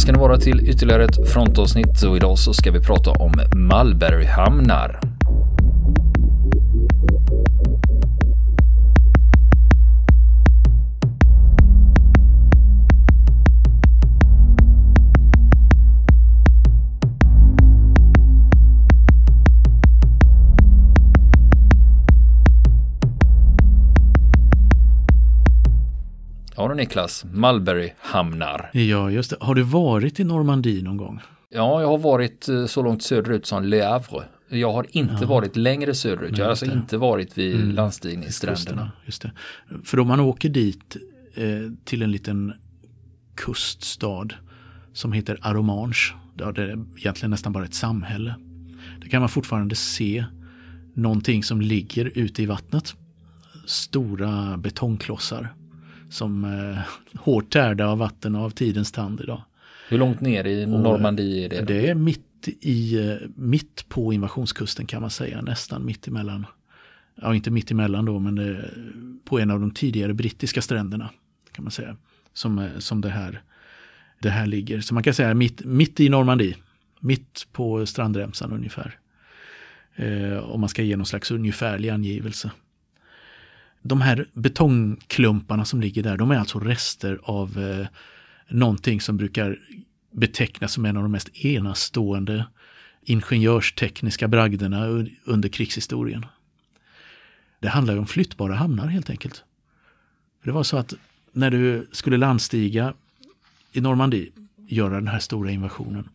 Ska ni vara till ytterligare ett frontavsnitt och idag så ska vi prata om Malberghamnar. Niklas, Malmberghamnar. Ja, just det. Har du varit i Normandie någon gång? Ja, jag har varit eh, så långt söderut som Le Havre. Jag har inte Ja. varit längre söderut. jag har alltså inte. varit vid Mm. landstigningsstränderna. Just det. För om man åker dit eh, till en liten kuststad som heter Aromange, där det är egentligen nästan bara ett samhälle. Där kan man fortfarande se någonting som ligger ute i vattnet. Stora betongklossar som eh, hårt tärda av vatten och av tidens tand idag. Hur långt ner i Normandie är det? Det är mitt, i, eh, mitt på invasionskusten kan man säga, nästan mitt emellan. Ja, inte mitt emellan då, men det, på en av de tidigare brittiska stränderna kan man säga. Som, eh, som det, här, det här ligger. Så man kan säga mitt, mitt i Normandie, mitt på strandremsan ungefär. Eh, om man ska ge någon slags ungefärlig angivelse. De här betongklumparna som ligger där, de är alltså rester av eh, någonting som brukar betecknas som en av de mest enastående ingenjörstekniska bragderna under krigshistorien. Det handlar ju om flyttbara hamnar helt enkelt. Det var så att när du skulle landstiga i Normandie, göra den här stora invasionen,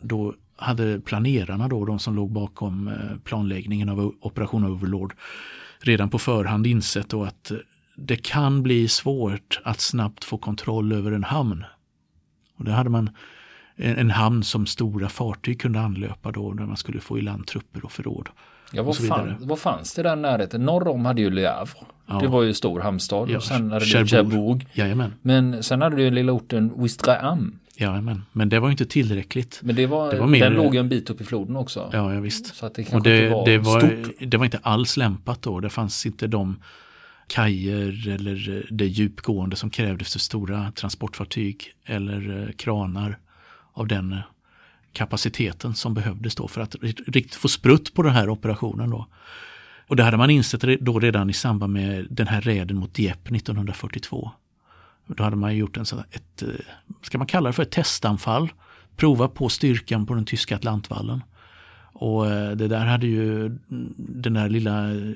då hade planerarna då, de som låg bakom eh, planläggningen av Operation Overlord, redan på förhand insett då att eh, det kan bli svårt att snabbt få kontroll över en hamn. Och det hade man en, hamn som stora fartyg kunde anlöpa då, där man skulle få i land trupper och förråd. Ja, och vad, vidare. fan, vad fanns det där närheten? Norr om hade ju Le Havre. Ja. Det var ju stor hamnstad. Ja, och sen hade du Cherbourg. Cherbourg. Jajamän, Men sen hade du ju lilla orten Ouistreham. Jajamän. Men det var ju inte tillräckligt. Men det var, Det var mer- den låg ju en bit upp i floden också. Ja, ja visst. Så att det Och det, var, det, var, stort. det var inte alls lämpat då. Det fanns inte de kajer eller det djupgående som krävdes för stora transportfartyg eller eh, kranar av den kapaciteten som behövdes då för att ri- riktigt få sprutt på den här operationen. Då. Och det hade man insett då redan i samband med den här räden mot Dieppe 1942. Då hade man gjort en sån, ett, eh, ska man kalla det för ett testanfall, prova på styrkan på den tyska Atlantvallen. Och eh, det där hade ju mm, den där lilla eh,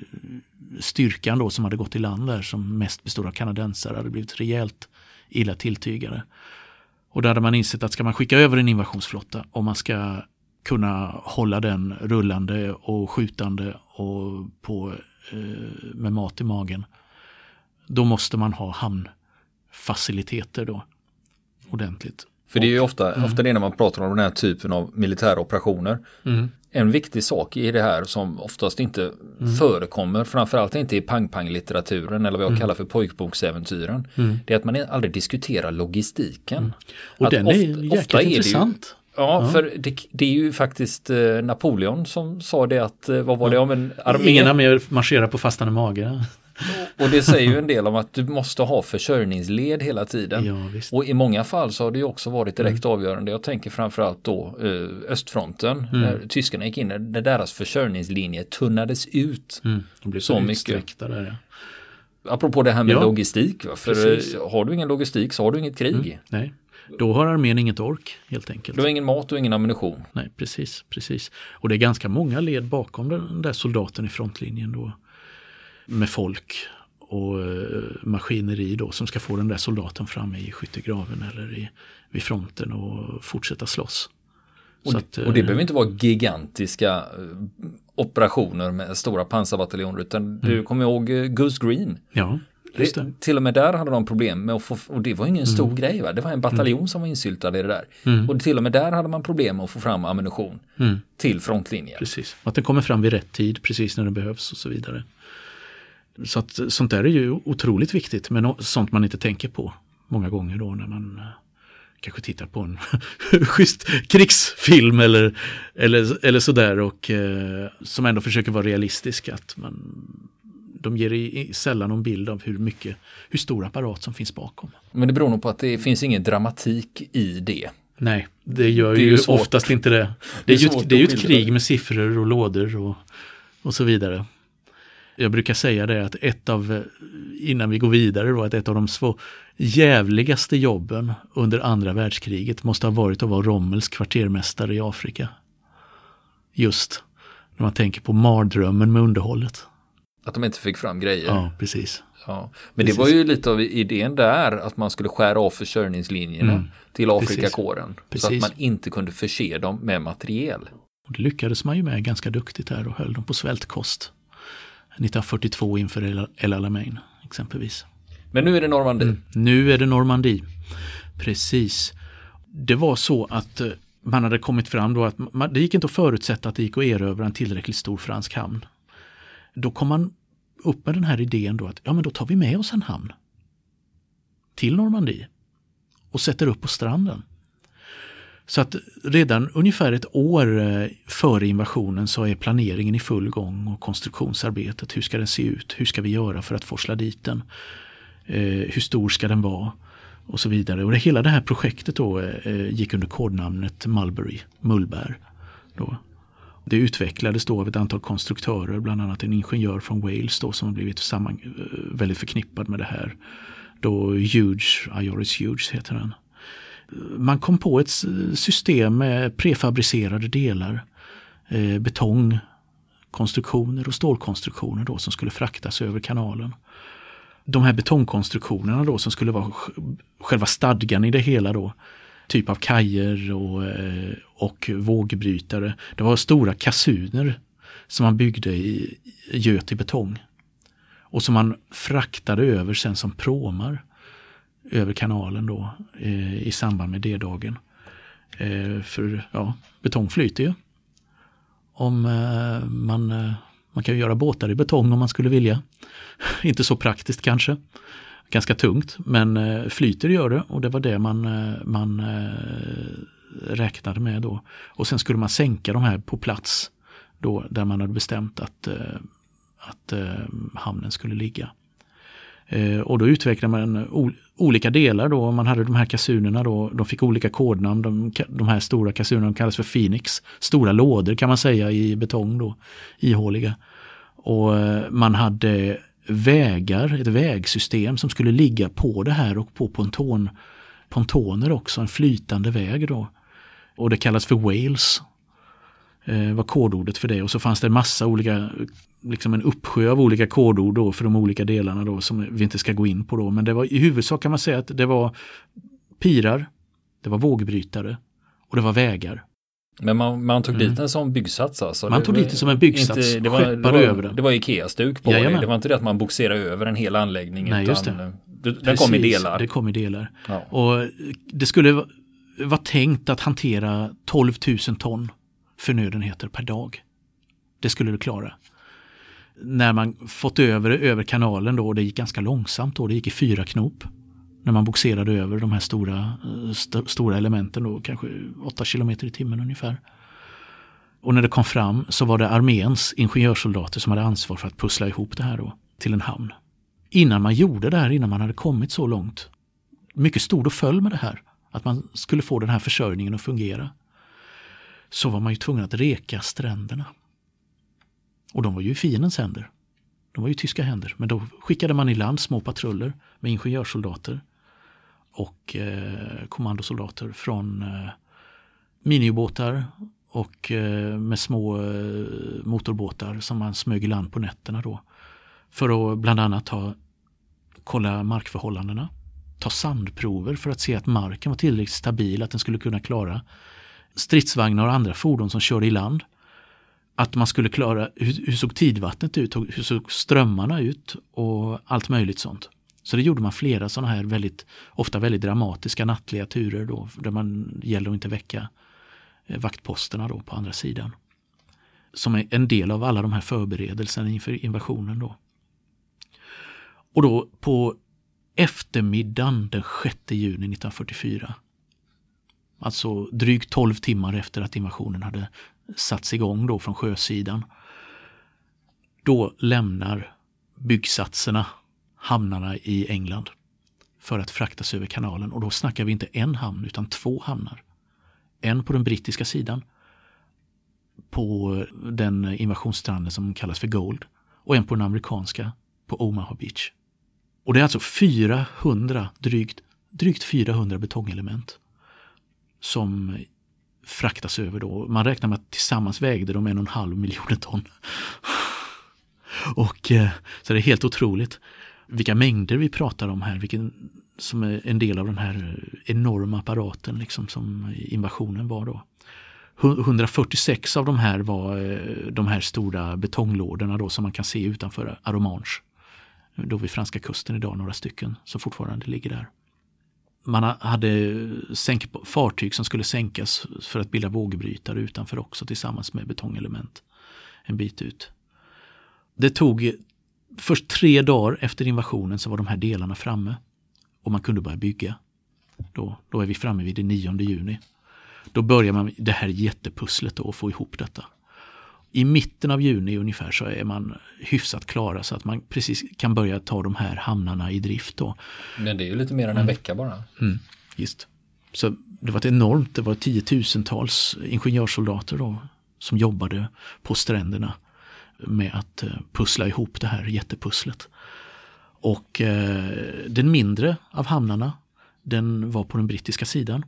styrkan då som hade gått i land där som mest bestod av kanadensare hade blivit rejält illa tilltygade. Och då hade man insett att ska man skicka över en invasionsflotta om man ska kunna hålla den rullande och skjutande och på, eh, med mat i magen. Då måste man ha hamn hamnfaciliteter då ordentligt. För det är ju ofta, ofta det när man pratar om den här typen av militära operationer. Mm. En viktig sak i det här som oftast inte Mm. förekommer, framförallt inte i pang-pang-litteraturen eller vad jag kallar för pojkboksäventyren. Det är att man aldrig diskuterar logistiken. Mm. Och Att den oft- är jäkligt ofta är ju- intressant. Ja, för det, det är ju faktiskt eh, Napoleon som sa det att, eh, vad var det om en armé? Ingen armé marscherar på fastande mage. Och det säger ju en del om att du måste ha försörjningsled hela tiden. Ja. Och i många fall så har det ju också varit direkt avgörande. Jag tänker framförallt då eh, östfronten. När tyskarna gick in, när deras försörjningslinje tunnades ut. Mm. De blir Så så mycket. där. Ja. Apropå det här med Ja, logistik. Va? För precis. eh, har du ingen logistik så har du inget krig. Nej, då har armén inget ork helt enkelt. Du har ingen mat och ingen ammunition. Nej, precis, precis. Och det är ganska många led bakom den där soldaten i frontlinjen då. Med folk och eh, maskineri då som ska få den där soldaten framme i skyttegraven eller i, vid fronten och fortsätta slåss. Och, att, och det eh, behöver inte vara gigantiska eh, operationer med stora pansarbataljoner utan du kommer ihåg Goose Green. Ja, just det. Till och med där hade de problem med att få, och det var ingen stor grej va? det var en bataljon som var insyltad i det där. Och till och med där hade man problem med att få fram ammunition Mm. till frontlinjen. Precis. Att den kommer fram vid rätt tid, precis när den behövs och så vidare. Så att sånt där är ju otroligt viktigt, men sånt man inte tänker på många gånger då när man eh, kanske tittar på en schysst krigsfilm eller, eller, eller sådär och eh, som ändå försöker vara realistisk. Att man, de ger i, i, sällan någon bild av hur mycket, hur stor apparat som finns bakom. Men det beror nog på att det finns ingen dramatik i det. Nej, det gör det ju svårt. oftast inte det. Det är, det är ju, ett, det är ju ett krig med siffror och lådor och, och så vidare. Jag brukar säga det att ett av, innan vi går vidare då, att ett av de svå, jävligaste jobben under andra världskriget måste ha varit att vara Rommels kvartermästare i Afrika. Just när man tänker på mardrömmen med underhållet. Att de inte fick fram grejer. Ja, precis. Ja. Men precis. det var ju lite av idén där att man skulle skära av försörjningslinjerna mm. till Afrikakåren. Så att man inte kunde förse dem med materiel. Och det lyckades man ju med ganska duktigt här och höll dem på svältkost. 1942 inför El Alamein exempelvis. Men nu är det Normandie. Mm. Nu är det Normandie. Precis. Det var så att eh, man hade kommit fram då att man, det gick inte att förutsätta att det gick att erövra en tillräckligt stor fransk hamn. Då kom man upp med den här idén då att ja men då tar vi med oss en hamn till Normandie och sätter upp på stranden. Så att redan ungefär ett år eh, före invasionen så är planeringen i full gång och konstruktionsarbetet. Hur ska den se ut? Hur ska vi göra för att forsla dit den? Eh, hur stor ska den vara? Och så vidare. Och det, hela det här projektet då eh, gick under kodnamnet Mulberry, Mullbär. Då. Det utvecklades då av ett antal konstruktörer, bland annat en ingenjör från Wales då, som har blivit samman, väldigt förknippad med det här. Då Huge, Ioris Huge heter den man kom på ett system med prefabricerade delar, eh, betongkonstruktioner och stålkonstruktioner då som skulle fraktas över kanalen. De här betongkonstruktionerna då som skulle vara själva stadgan i det hela då, typ av kajer och, eh, och vågbrytare. Det var stora kasuner som man byggde i göt i betong. Och som man fraktade över sen som pråmar över kanalen då eh, i samband med D-dagen. Eh, för ja, betong flyter ju. Om eh, man, eh, man kan göra båtar i betong om man skulle vilja. Inte så praktiskt kanske. Ganska tungt men eh, flyter gör det och det var det man, eh, man eh, räknade med då. Och sen skulle man sänka de här på plats då där man hade bestämt att, eh, att eh, hamnen skulle ligga. Eh, och då utvecklade man olika delar då. Man hade de här kasunerna då, de fick olika kodnamn. De, de här stora kasunerna kallas för Phoenix. Stora lådor kan man säga i betong då, ihåliga. Och eh, man hade vägar, ett vägsystem som skulle ligga på det här och på ponton, pontoner också, en flytande väg då. Och det kallas för Wales. Eh, var kodordet för det och så fanns det en massa olika liksom en uppsjö av olika kodord då för de olika delarna då som vi inte ska gå in på då. Men det var i huvudsak kan man säga att det var pirar, det var vågbrytare och det var vägar. Men man, man tog mm. dit en sån byggsats alltså? Man tog dit det som en byggsats, inte, det var, det var, över den. Det var Ikea-stuk på Jajamän. det. Det var inte det att man boxerade över en hel anläggning. Nej, utan just det. Den Precis, kom i delar. Det kom i delar. Ja. Och det skulle vara tänkt att hantera 12 000 ton förnödenheter per dag. Det skulle du klara när man fått över det över kanalen då, det gick ganska långsamt då, det gick i fyra knop. När man boxerade över de här stora, eh, st stora elementen då, kanske 8 km i timmen ungefär. Och när det kom fram så var det arméns ingenjörssoldater som hade ansvar för att pussla ihop det här då till en hamn. Innan man gjorde det här, innan man hade kommit så långt, mycket stod och föll med det här, att man skulle få den här försörjningen att fungera, så var man ju tvungen att reka stränderna. Och de var ju i fiendens händer. De var ju i tyska händer. Men då skickade man i land små patruller med ingenjörssoldater och eh, kommandosoldater från eh, miniubåtar och eh, med små eh, motorbåtar som man smög i land på nätterna då. För att bland annat ta, kolla markförhållandena, ta sandprover för att se att marken var tillräckligt stabil, att den skulle kunna klara stridsvagnar och andra fordon som körde i land att man skulle klara, hur, hur såg tidvattnet ut, hur såg strömmarna ut och allt möjligt sånt. Så det gjorde man flera sådana här väldigt, ofta väldigt dramatiska nattliga turer då, där man gäller att inte väcka eh, vaktposterna då på andra sidan. Som är en del av alla de här förberedelserna inför invasionen då. Och då på eftermiddagen den 6 juni 1944, alltså drygt 12 timmar efter att invasionen hade satts igång då från sjösidan. Då lämnar byggsatserna hamnarna i England för att fraktas över kanalen och då snackar vi inte en hamn utan två hamnar. En på den brittiska sidan på den invasionsstranden som kallas för Gold och en på den amerikanska på Omaha Beach. Och det är alltså 400, drygt, drygt 400 betongelement som fraktas över då. Man räknar med att tillsammans vägde de en och en halv miljoner ton. Och eh, så det är helt otroligt vilka mängder vi pratar om här, vilken som är en del av den här enorma apparaten liksom som invasionen var då. 146 av de här var eh, de här stora betonglådorna då som man kan se utanför Aromange. Då vid franska kusten idag, några stycken som fortfarande ligger där. Man hade sänk, fartyg som skulle sänkas för att bilda vågbrytare utanför också tillsammans med betongelement en bit ut. Det tog först tre dagar efter invasionen så var de här delarna framme och man kunde börja bygga. Då, då är vi framme vid den 9 juni. Då börjar man det här jättepusslet och få ihop detta. I mitten av juni ungefär så är man hyfsat klara så att man precis kan börja ta de här hamnarna i drift. Då. Men det är ju lite mer än en mm. vecka bara. Mm, just. Så det var ett enormt, det var tiotusentals ingenjörssoldater då, som jobbade på stränderna med att eh, pussla ihop det här jättepusslet. Och eh, den mindre av hamnarna, den var på den brittiska sidan.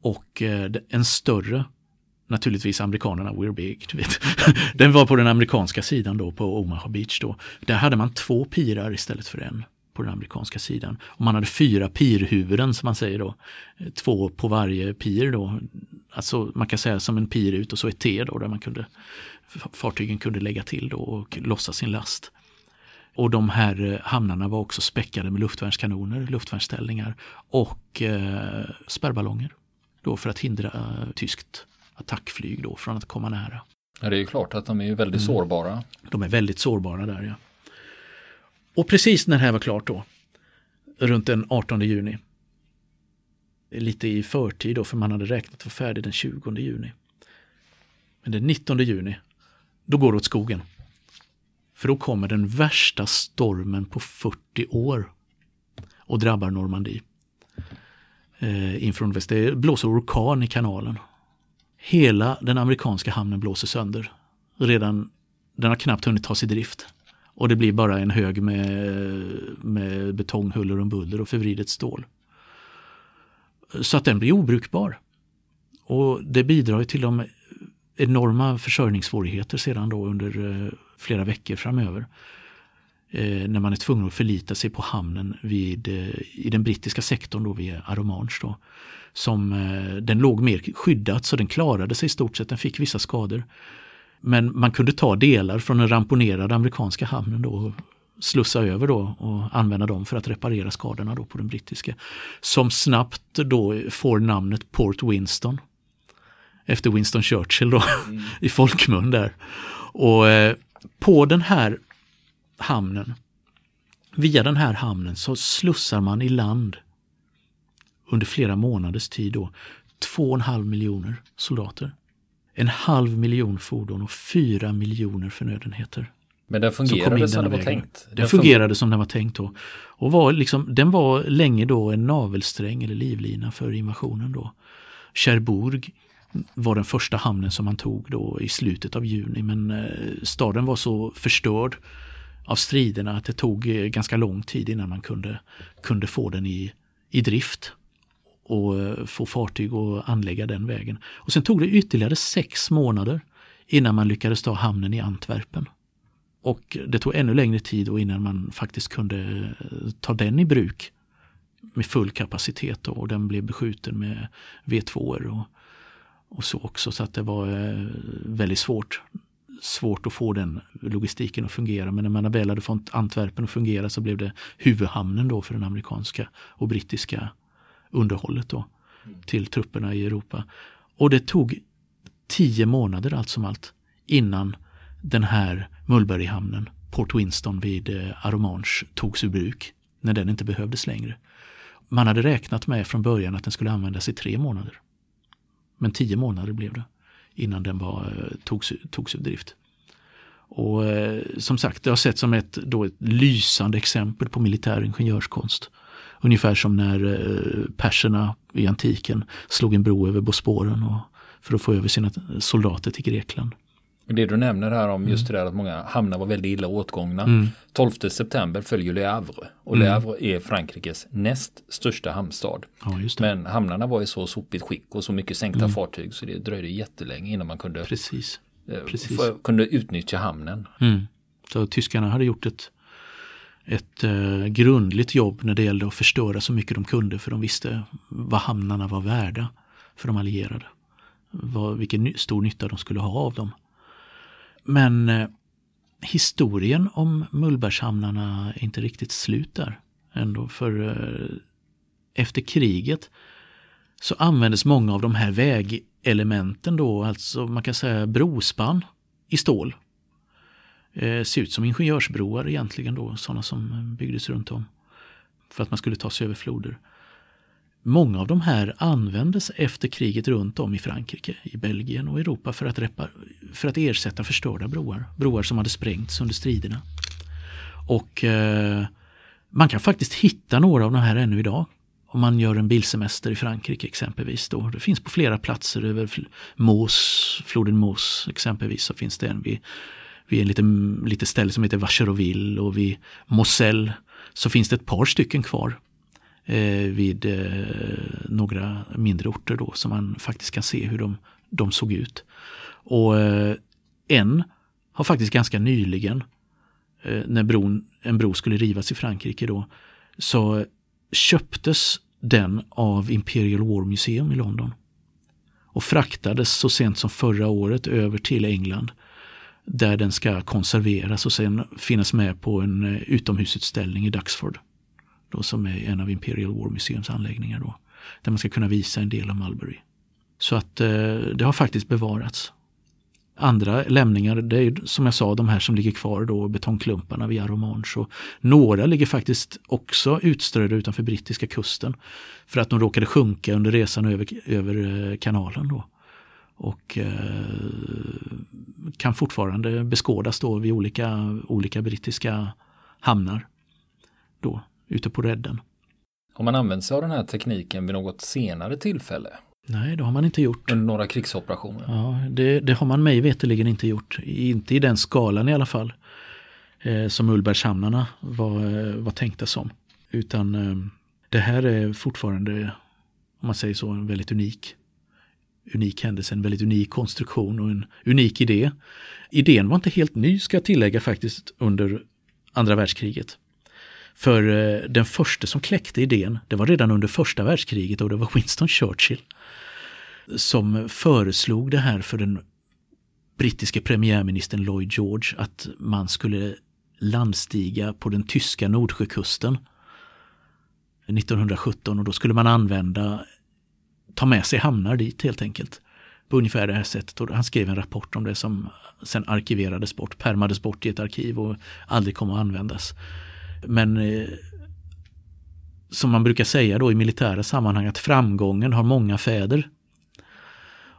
Och eh, en större, naturligtvis amerikanerna, we're big, du vet. den var på den amerikanska sidan då, på Omaha Beach då. Där hade man två pirar istället för en på den amerikanska sidan. Och man hade fyra pirhuvuden som man säger då. Eh, två på varje pir då. Alltså man kan säga som en pir ut och så ett T då där man kunde fartygen kunde lägga till då och lossa sin last. Och de här eh, hamnarna var också späckade med luftvärnskanoner, luftvärnsställningar och eh, spärrballonger. Då för att hindra eh, tyskt attackflyg då från att komma nära. Ja, det är ju klart att de är väldigt mm. sårbara. De är väldigt sårbara där ja. Och precis när det här var klart då, runt den 18 juni, lite i förtid då, för man hade räknat att vara färdig den 20 juni. Men den 19 juni, då går det åt skogen. För då kommer den värsta stormen på 40 år och drabbar Normandie. Eh, inför väst. Det blåser orkan i kanalen. Hela den amerikanska hamnen blåser sönder. Redan, den har knappt hunnit tas i drift. Och det blir bara en hög med, med betonghuller och buller och förvridet stål. Så att den blir obrukbar. Och det bidrar till de enorma försörjningssvårigheter sedan då under eh, flera veckor framöver. Eh, när man är tvungen att förlita sig på hamnen vid, eh, i den brittiska sektorn då vid Aromange. Då, som, den låg mer skyddat så den klarade sig i stort sett, den fick vissa skador. Men man kunde ta delar från den ramponerade amerikanska hamnen då och slussa över då och använda dem för att reparera skadorna då på den brittiska. Som snabbt då får namnet Port Winston efter Winston Churchill då, mm. i folkmun där. Och eh, på den här hamnen, via den här hamnen så slussar man i land under flera månaders tid då två och en halv miljoner soldater. En halv miljon fordon och fyra miljoner förnödenheter. Men den fungerade som den var tänkt? Den, den fungerade som den var tänkt då. Och var liksom, den var länge då en navelsträng eller livlina för invasionen då. Cherbourg var den första hamnen som man tog då i slutet av juni men eh, staden var så förstörd av striderna att det tog eh, ganska lång tid innan man kunde, kunde få den i, i drift och eh, få fartyg att anlägga den vägen. Och sen tog det ytterligare sex månader innan man lyckades ta hamnen i Antwerpen. Och det tog ännu längre tid innan man faktiskt kunde eh, ta den i bruk med full kapacitet och den blev beskjuten med V2 och och så också. Så att det var eh, väldigt svårt, svårt att få den logistiken att fungera. Men när man väl hade fått Antwerpen att fungera så blev det huvudhamnen då för den amerikanska och brittiska underhållet då till trupperna i Europa. Och det tog tio månader allt som allt innan den här Mulberryhamnen, Port Winston vid eh, Aromanche, togs ur bruk när den inte behövdes längre. Man hade räknat med från början att den skulle användas i tre månader. Men tio månader blev det innan den var, eh, togs, togs ur drift. Och eh, som sagt, det har sett som ett, då ett lysande exempel på militär ingenjörskonst. Ungefär som när eh, perserna i antiken slog en bro över Bosporen och, för att få över sina soldater till Grekland. Det du nämner här om just mm. det där att många hamnar var väldigt illa åtgångna. Mm. 12 september följer Le Havre och Le mm. Havre är Frankrikes näst största hamnstad. Ja, Men hamnarna var i så sopigt skick och så mycket sänkta mm. fartyg så det dröjde jättelänge innan man kunde, Precis. Eh, Precis. kunde utnyttja hamnen. Mm. Så tyskarna hade gjort ett, ett eh, grundligt jobb när det gällde att förstöra så mycket de kunde för de visste vad hamnarna var värda för de allierade. Vad, vilken stor nytta de skulle ha av dem. Men eh, historien om Mullbergshamnarna är inte riktigt slut där. Ändå för eh, efter kriget så användes många av de här elementen då, alltså man kan säga brospann i stål. Eh, ser ut som ingenjörsbroar egentligen då, sådana som byggdes runt om. För att man skulle ta sig över floder. Många av de här användes efter kriget runt om i Frankrike, i Belgien och Europa för att, för att ersätta förstörda broar. Broar som hade sprängts under striderna. Och eh, man kan faktiskt hitta några av de här ännu idag. Om man gör en bilsemester i Frankrike exempelvis. Då. Det finns på flera platser över Mos, floden Mos exempelvis. Så finns det en vid, vid en liten, lite ställe som heter Vacheroville och vid Moselle så finns det ett par stycken kvar eh, vid eh, några mindre orter då som man faktiskt kan se hur de, de såg ut. Och eh, en har faktiskt ganska nyligen, eh, när bron, en bro skulle rivas i Frankrike då, så köptes den av Imperial War Museum i London och fraktades så sent som förra året över till England där den ska konserveras och sen finnas med på en eh, utomhusutställning i Duxford då, som är en av Imperial War Museums anläggningar. Då, där man ska kunna visa en del av Mulberry. Så att eh, det har faktiskt bevarats. Andra lämningar, det är som jag sa de här som ligger kvar då, betongklumparna vid Aromanche. Och några ligger faktiskt också utströdda utanför brittiska kusten. För att de råkade sjunka under resan över, över eh, kanalen. Då. Och eh, kan fortfarande beskådas då vid olika, olika brittiska hamnar. Då ute på redden. Har man använt sig av den här tekniken vid något senare tillfälle? Nej, det har man inte gjort. Några krigsoperationer? Ja, det, det har man mig veterligen inte gjort. Inte i den skalan i alla fall. Eh, som Ullbergshamnarna var, eh, var tänkta som. Utan eh, det här är fortfarande, om man säger så, en väldigt unik unik händelse, en väldigt unik konstruktion och en unik idé. Idén var inte helt ny ska jag tillägga faktiskt under andra världskriget. För eh, den första som kläckte idén, det var redan under första världskriget och det var Winston Churchill som föreslog det här för den brittiske premiärministern Lloyd George att man skulle landstiga på den tyska Nordsjökusten 1917 och då skulle man använda, ta med sig hamnar dit helt enkelt. På ungefär det här sättet. Och han skrev en rapport om det som sen arkiverades bort, permades bort i ett arkiv och aldrig kom att användas. Men eh, som man brukar säga då i militära sammanhang att framgången har många fäder.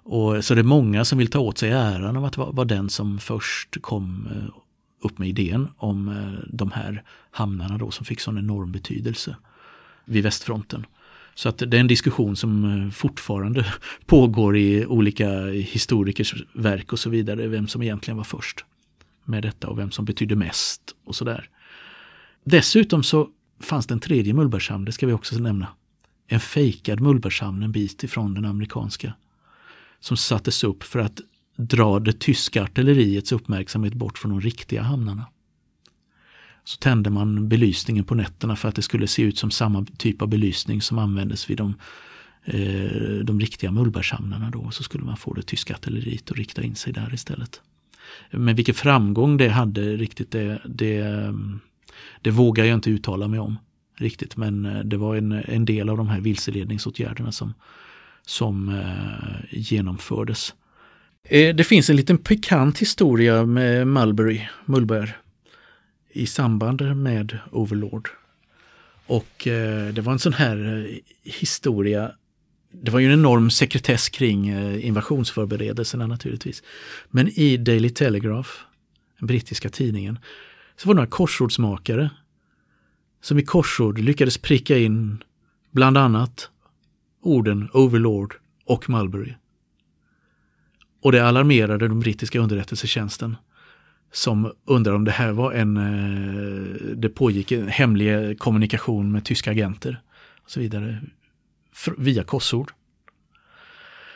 Och, så det är många som vill ta åt sig äran av att vara den som först kom eh, upp med idén om eh, de här hamnarna då som fick sån enorm betydelse vid västfronten. Så att det är en diskussion som eh, fortfarande pågår i olika historikers verk och så vidare, vem som egentligen var först med detta och vem som betydde mest och sådär. Dessutom så fanns det en tredje mullbärshamn, det ska vi också nämna. En fejkad mullbärshamn en bit ifrån den amerikanska. Som sattes upp för att dra det tyska artilleriets uppmärksamhet bort från de riktiga hamnarna. Så tände man belysningen på nätterna för att det skulle se ut som samma typ av belysning som användes vid de, eh, de riktiga mullbärshamnarna. Då. Så skulle man få det tyska artilleriet att rikta in sig där istället. Men vilken framgång det hade riktigt, det, det det vågar jag inte uttala mig om riktigt men eh, det var en, en del av de här vilseledningsåtgärderna som, som eh, genomfördes. Eh, det finns en liten pikant historia med Mulberry, Mullberg i samband med Overlord. Och eh, det var en sån här eh, historia det var ju en enorm sekretess kring eh, invasionsförberedelserna naturligtvis. Men i Daily Telegraph den brittiska tidningen, så var det några korsordsmakare som i korsord lyckades pricka in bland annat orden Overlord och Mulberry. Och det alarmerade den brittiska underrättelsetjänsten som undrar om det här var en, eh, det pågick en hemlig kommunikation med tyska agenter och så vidare via korsord.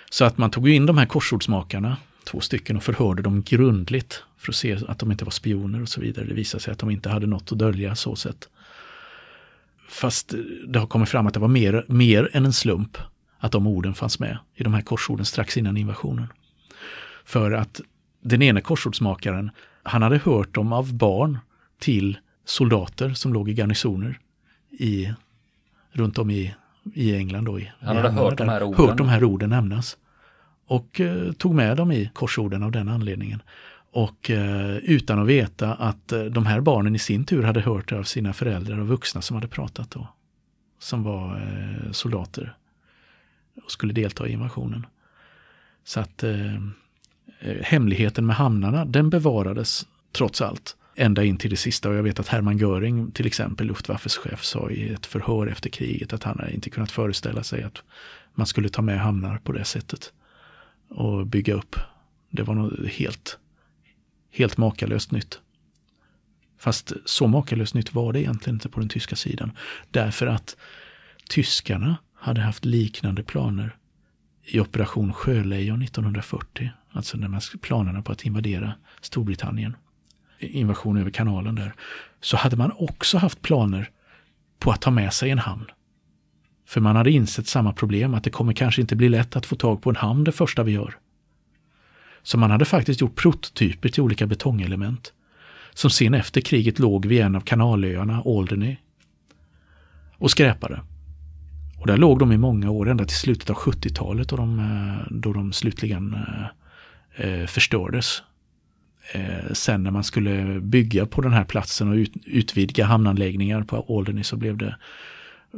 Så att man tog in de här korsordsmakarna, två stycken, och förhörde dem grundligt för att se att de inte var spioner och så vidare. Det visade sig att de inte hade något att dölja så sett. Fast det har kommit fram att det var mer, mer än en slump att de orden fanns med i de här korsorden strax innan invasionen. För att den ena korsordsmakaren, han hade hört dem av barn till soldater som låg i garnisoner i, runt om i, i England. Då, i, han hade i hört de här orden? Hört de här orden nämnas. Och eh, tog med dem i korsorden av den anledningen. Och eh, utan att veta att eh, de här barnen i sin tur hade hört det av sina föräldrar och vuxna som hade pratat då. Som var eh, soldater och skulle delta i invasionen. Så att eh, eh hemligheten med hamnarna, den bevarades trots allt ända in till det sista. Och jag vet att Hermann Göring, till exempel Luftwaffes chef, sa i ett förhör efter kriget att han inte kunnat föreställa sig att man skulle ta med hamnar på det sättet och bygga upp. Det var nog helt, helt makalöst nytt. Fast så makalöst nytt var det egentligen inte på den tyska sidan. Därför att tyskarna hade haft liknande planer i Operation Sjölejon 1940. Alltså när man planerna på att invadera Storbritannien. Invasion över kanalen där. Så hade man också haft planer på att ta med sig en hamn. För man hade insett samma problem, att det kommer kanske inte bli lätt att få tag på en hamn det första vi gör. Så man hade faktiskt gjort prototyper till olika betongelement. Som sen efter kriget låg vid en av kanalöarna, Alderney. Och skräpade. Och där låg de i många år, ända till slutet av 70-talet då de, eh, då de slutligen eh, eh, förstördes. Eh, sen när man skulle bygga på den här platsen och ut, utvidga hamnanläggningar på Alderney så blev det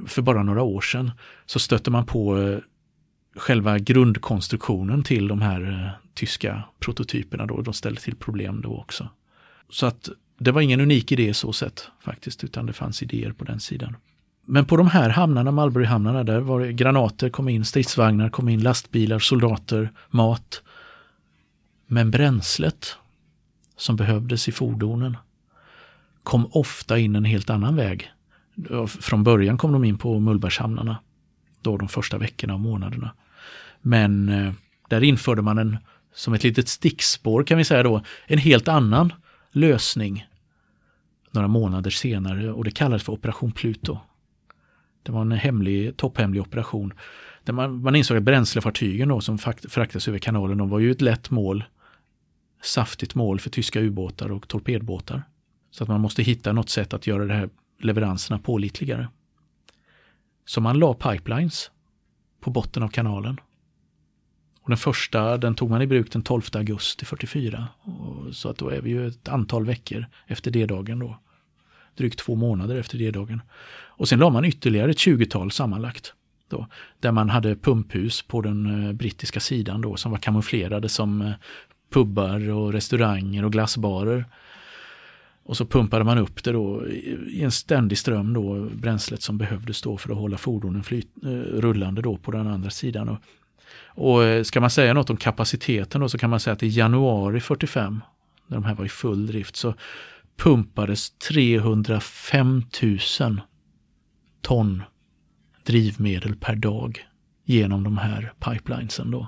för bara några år sedan så stötte man på eh, själva grundkonstruktionen till de här tyska prototyperna då. De ställde till problem då också. Så att det var ingen unik idé så sett faktiskt, utan det fanns idéer på den sidan. Men på de här hamnarna, Malmberghamnarna, där var det granater kom in, stridsvagnar kom in, lastbilar, soldater, mat. Men bränslet som behövdes i fordonen kom ofta in en helt annan väg. Från början kom de in på Mullbergshamnarna, då de första veckorna och månaderna. Men eh, där införde man en, som ett litet stickspår kan vi säga då, en helt annan lösning några månader senare och det kallades för Operation Pluto. Det var en hemlig, topphemlig operation. Där man, man insåg att bränslefartygen då, som fraktas över kanalen, de var ju ett lätt mål, saftigt mål för tyska ubåtar och torpedbåtar. Så att man måste hitta något sätt att göra de här leveranserna pålitligare. Så man la pipelines på botten av kanalen. Och den första den tog man i bruk den 12 augusti 44. Och så att då är vi ju ett antal veckor efter D-dagen då. Drygt två månader efter D-dagen. Och sen la man ytterligare ett 20-tal sammanlagt. Då, där man hade pumphus på den eh, brittiska sidan då som var kamouflerade som eh, pubbar och restauranger och glassbarer. Och så pumpade man upp det då i en ständig ström då, bränslet som behövdes då för att hålla fordonen flyt, eh, rullande då på den andra sidan. Och, och eh, ska man säga något om kapaciteten då så kan man säga att i januari 45, när de här var i full drift, så pumpades 305 000 ton drivmedel per dag genom de här pipelinesen då.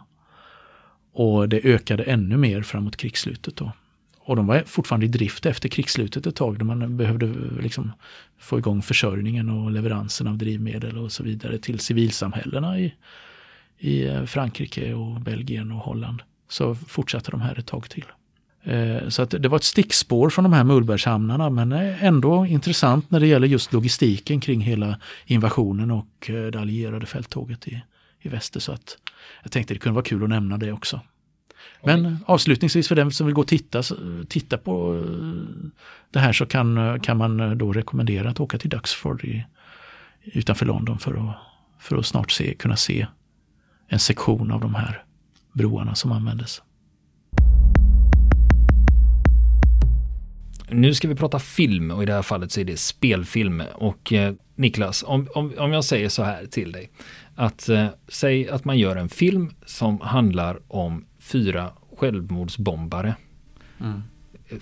Och det ökade ännu mer framåt krigsslutet då. Och de var fortfarande i drift efter krigsslutet ett tag, då man behövde eh, liksom få igång försörjningen och leveransen av drivmedel och så vidare till civilsamhällena i, i Frankrike och Belgien och Holland. Så fortsatte de här ett tag till. Eh, så att det var ett stickspår från de här Mullbergshamnarna men ändå intressant när det gäller just logistiken kring hela invasionen och eh, det allierade fälttåget i, i väster. Så att jag tänkte det kunde vara kul att nämna det också. Men avslutningsvis för den som vill gå och titta, titta på eh, det här så kan, kan man då rekommendera att åka till Duxford i, utanför London för att, för att snart se, kunna se en sektion av de här broarna som användes. Nu ska vi prata film och i det här fallet så är det spelfilm. Och eh, Niklas, om, om, om jag säger så här till dig. Att eh, säg att man gör en film som handlar om fyra självmordsbombare. Mm.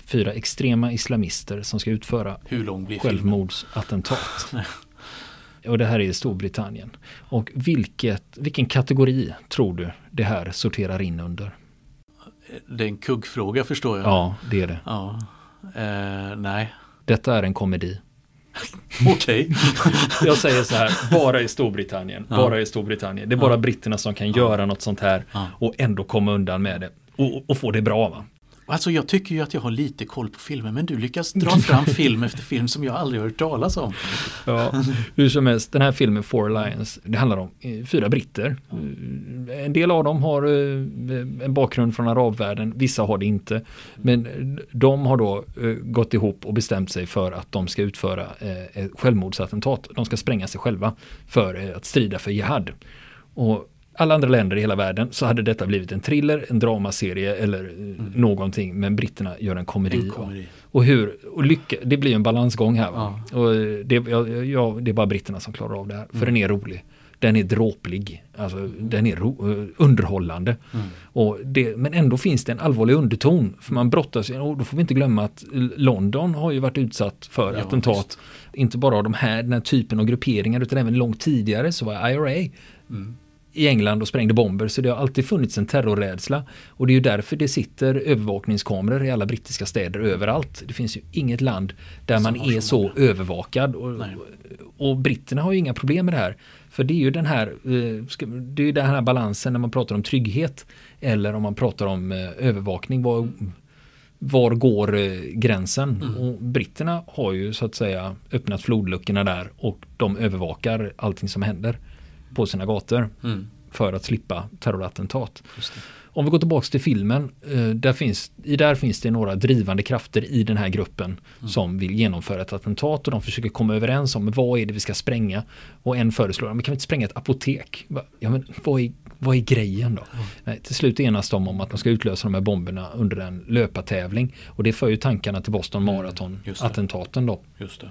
Fyra extrema islamister som ska utföra Hur lång blir självmordsattentat. och det här är i Storbritannien. Och vilket, vilken kategori tror du det här sorterar in under? Det är en kuggfråga förstår jag. Ja, det är det. Ja. Eh, nej. Detta är en komedi. Okej. jag säger så här, bara i Storbritannien. Ja. Bara i Storbritannien. Det är bara ja. britterna som kan ja. göra något sånt här och ändå komma undan med det. Och, och få det bra va. Alltså jag tycker ju att jag har lite koll på filmer men du lyckas dra fram film efter film som jag aldrig har hört talas om. Ja, hur som helst, den här filmen Four Lions, det handlar om eh, fyra britter. Eh, en del av dem har eh, en bakgrund från arabvärlden, vissa har det inte. Men de har då gått ihop och bestämt sig för att de ska utföra ett självmordsattentat. De ska spränga sig själva för att strida för jihad. Och alla andra länder i hela världen så hade detta blivit en thriller, en dramaserie eller mm. någonting. Men britterna gör en komedi. En komedi. Och hur, och lycka, det blir en balansgång här. Ja. Och det, ja, ja, det är bara britterna som klarar av det här. För mm. den är rolig. Den är dråplig. Alltså, mm. Den är ro, eh, underhållande. Mm. Och det, men ändå finns det en allvarlig underton. För man brottas, och då får vi inte glömma att London har ju varit utsatt för ja, attentat. Just. Inte bara av de här, den här typen av grupperingar utan även långt tidigare så var IRA mm i England och sprängde bomber så det har alltid funnits en terrorrädsla. Och det är ju därför det sitter övervakningskameror i alla brittiska städer överallt. Det finns ju inget land där man är så övervakad. Och, och, britterna har ju inga problem med det här. För det är ju den här, eh, det är den här balansen när man pratar om trygghet eller om man pratar om eh, övervakning. Var, var går eh, gränsen? Mm. Och britterna har ju så att säga öppnat flodluckorna där och de övervakar allting som händer på sina gator. Mm. För att slippa terrorattentat. Om vi går tillbaka till filmen. Eh, där finns, I där finns det några drivande krafter i den här gruppen mm. som vill genomföra ett attentat och de försöker komma överens om vad är det vi ska spränga. Och en föreslår, men kan vi inte spränga ett apotek? Ja, men vad är, vad är grejen då? Mm. Nej, till slut enas de om att de ska utlösa de här bomberna under en löpartävling. Och det för ju tankarna till Boston mm, Marathon-attentaten då. Just det.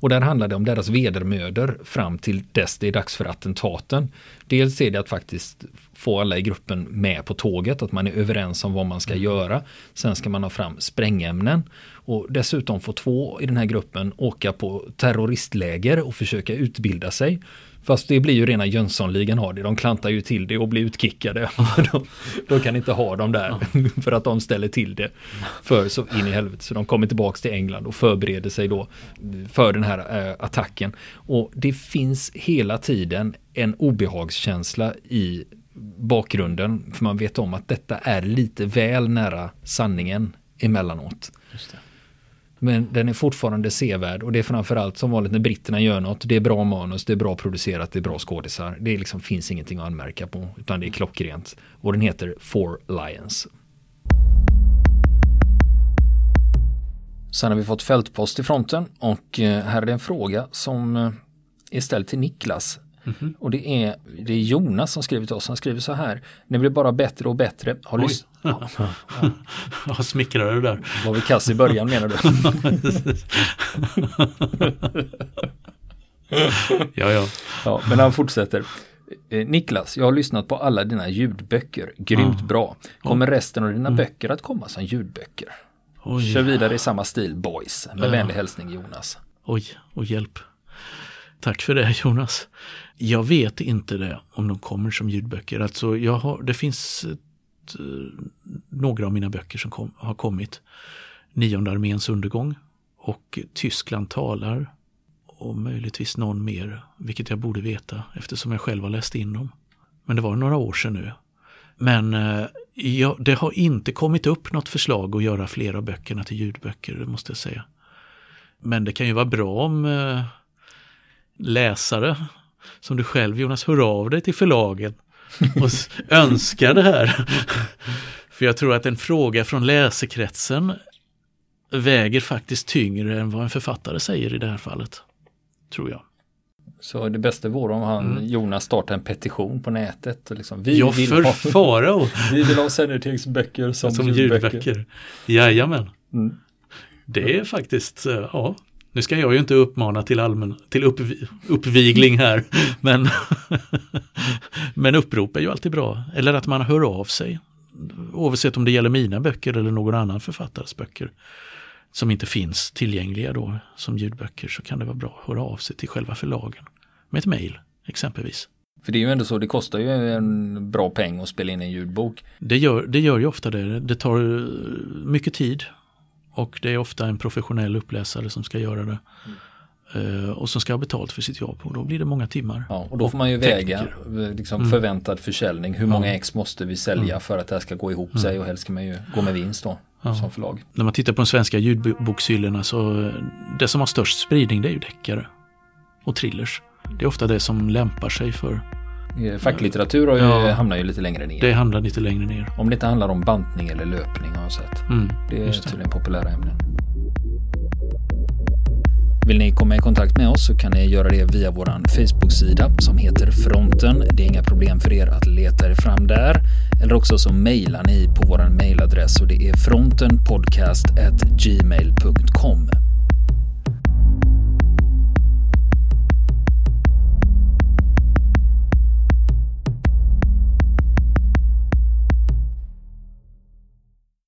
Och där handlar det om deras vedermöder fram till dess det är dags för attentaten. Dels är det att faktiskt få alla i gruppen med på tåget, att man är överens om vad man ska mm. göra. Sen ska man ha fram sprängämnen och dessutom få två i den här gruppen åka på terroristläger och försöka utbilda sig. Fast det blir ju rena Jönssonligan har det. De klantar ju till det och blir utkickade. de, de kan inte ha dem där för att de ställer till det för så in i helvete. Så de kommer tillbaks till England och förbereder sig då för den här äh, attacken. Och det finns hela tiden en obehagskänsla i bakgrunden. För man vet om att detta är lite väl nära sanningen emellanåt. Just det. Men den är fortfarande sevärd och det är framförallt som vanligt när britterna gör något. Det är bra manus, det är bra producerat, det är bra skådisar. Det liksom, finns ingenting att anmärka på utan det är klockrent. Och den heter Four Lions. Sen har vi fått fältpost i fronten och eh, här är det en fråga som eh, är ställd till Niklas. Mm -hmm. Och det är, det är Jonas som skriver till oss. Han skriver så här. Det blir bara bättre och bättre. Har Oj. Ja. ja. smickrar du där? Var vi kass i början menar du? ja, ja. ja. Men han fortsätter. Eh, Niklas, jag har lyssnat på alla dina ljudböcker. Grymt ja. bra. Kommer resten av dina mm. böcker att komma som ljudböcker? Oj. Kör vidare i samma stil, boys. Med ja. vänlig hälsning Jonas. Oj, och hjälp. Tack för det Jonas. Jag vet inte det om de kommer som ljudböcker. Alltså jag har, det finns ett, eh, några av mina böcker som kom, har kommit. Nionde arméns undergång och Tyskland talar och möjligtvis någon mer, vilket jag borde veta eftersom jag själv har läst in dem. Men det var några år sedan nu. Men eh, ja, det har inte kommit upp något förslag att göra flera av böckerna till ljudböcker, det måste jag säga. Men det kan ju vara bra om eh, läsare som du själv Jonas hör av dig till förlagen och önskar det här. För jag tror att en fråga från läsekretsen väger faktiskt tyngre än vad en författare säger i det här fallet. Tror jag. Så det bästa vore om han, mm. Jonas startar en petition på nätet. Och liksom, vi ja, vill för ha, faro. vi vill ha Sennertings böcker som, som ljudböcker. ljudböcker. Jajamän. Mm. Det är faktiskt, eh, ja, nu ska jag ju inte uppmana till allmän, till upp, uppvigling här, men, men upprop är ju alltid bra. Eller att man hör av sig, oavsett om det gäller mina böcker eller någon annan författares böcker som inte finns tillgängliga då som ljudböcker så kan det vara bra att höra av sig till själva förlagen med ett mejl exempelvis. För det är ju ändå så, det kostar ju en bra peng att spela in en ljudbok. Det gör, det gör ju ofta det. Det tar mycket tid och det är ofta en professionell uppläsare som ska göra det. Mm. och som ska ha betalt för sitt jobb och då blir det många timmar. Ja, och då får man ju väga liksom, mm. förväntad försäljning. Hur många ex måste vi sälja mm. för att det här ska gå ihop mm. sig och helst ska man ju gå med vinst då ja. som förlag. När man tittar på de svenska ljudbokshyllorna så det som har störst spridning det är ju deckare och thrillers. Det är ofta det som lämpar sig för eh, Facklitteratur och ja, hamnar ju lite längre ner. Det hamnar lite längre ner. Om det inte handlar om bantning eller löpning har jag sett. Mm, det är tydligen populära ämnen. Vill ni komma i kontakt med oss så kan ni göra det via vår Facebook-sida som heter Fronten. Det är inga problem för er att leta er fram där. Eller också så mejlar ni på vår mejladress och det är frontenpodcastgmail.com.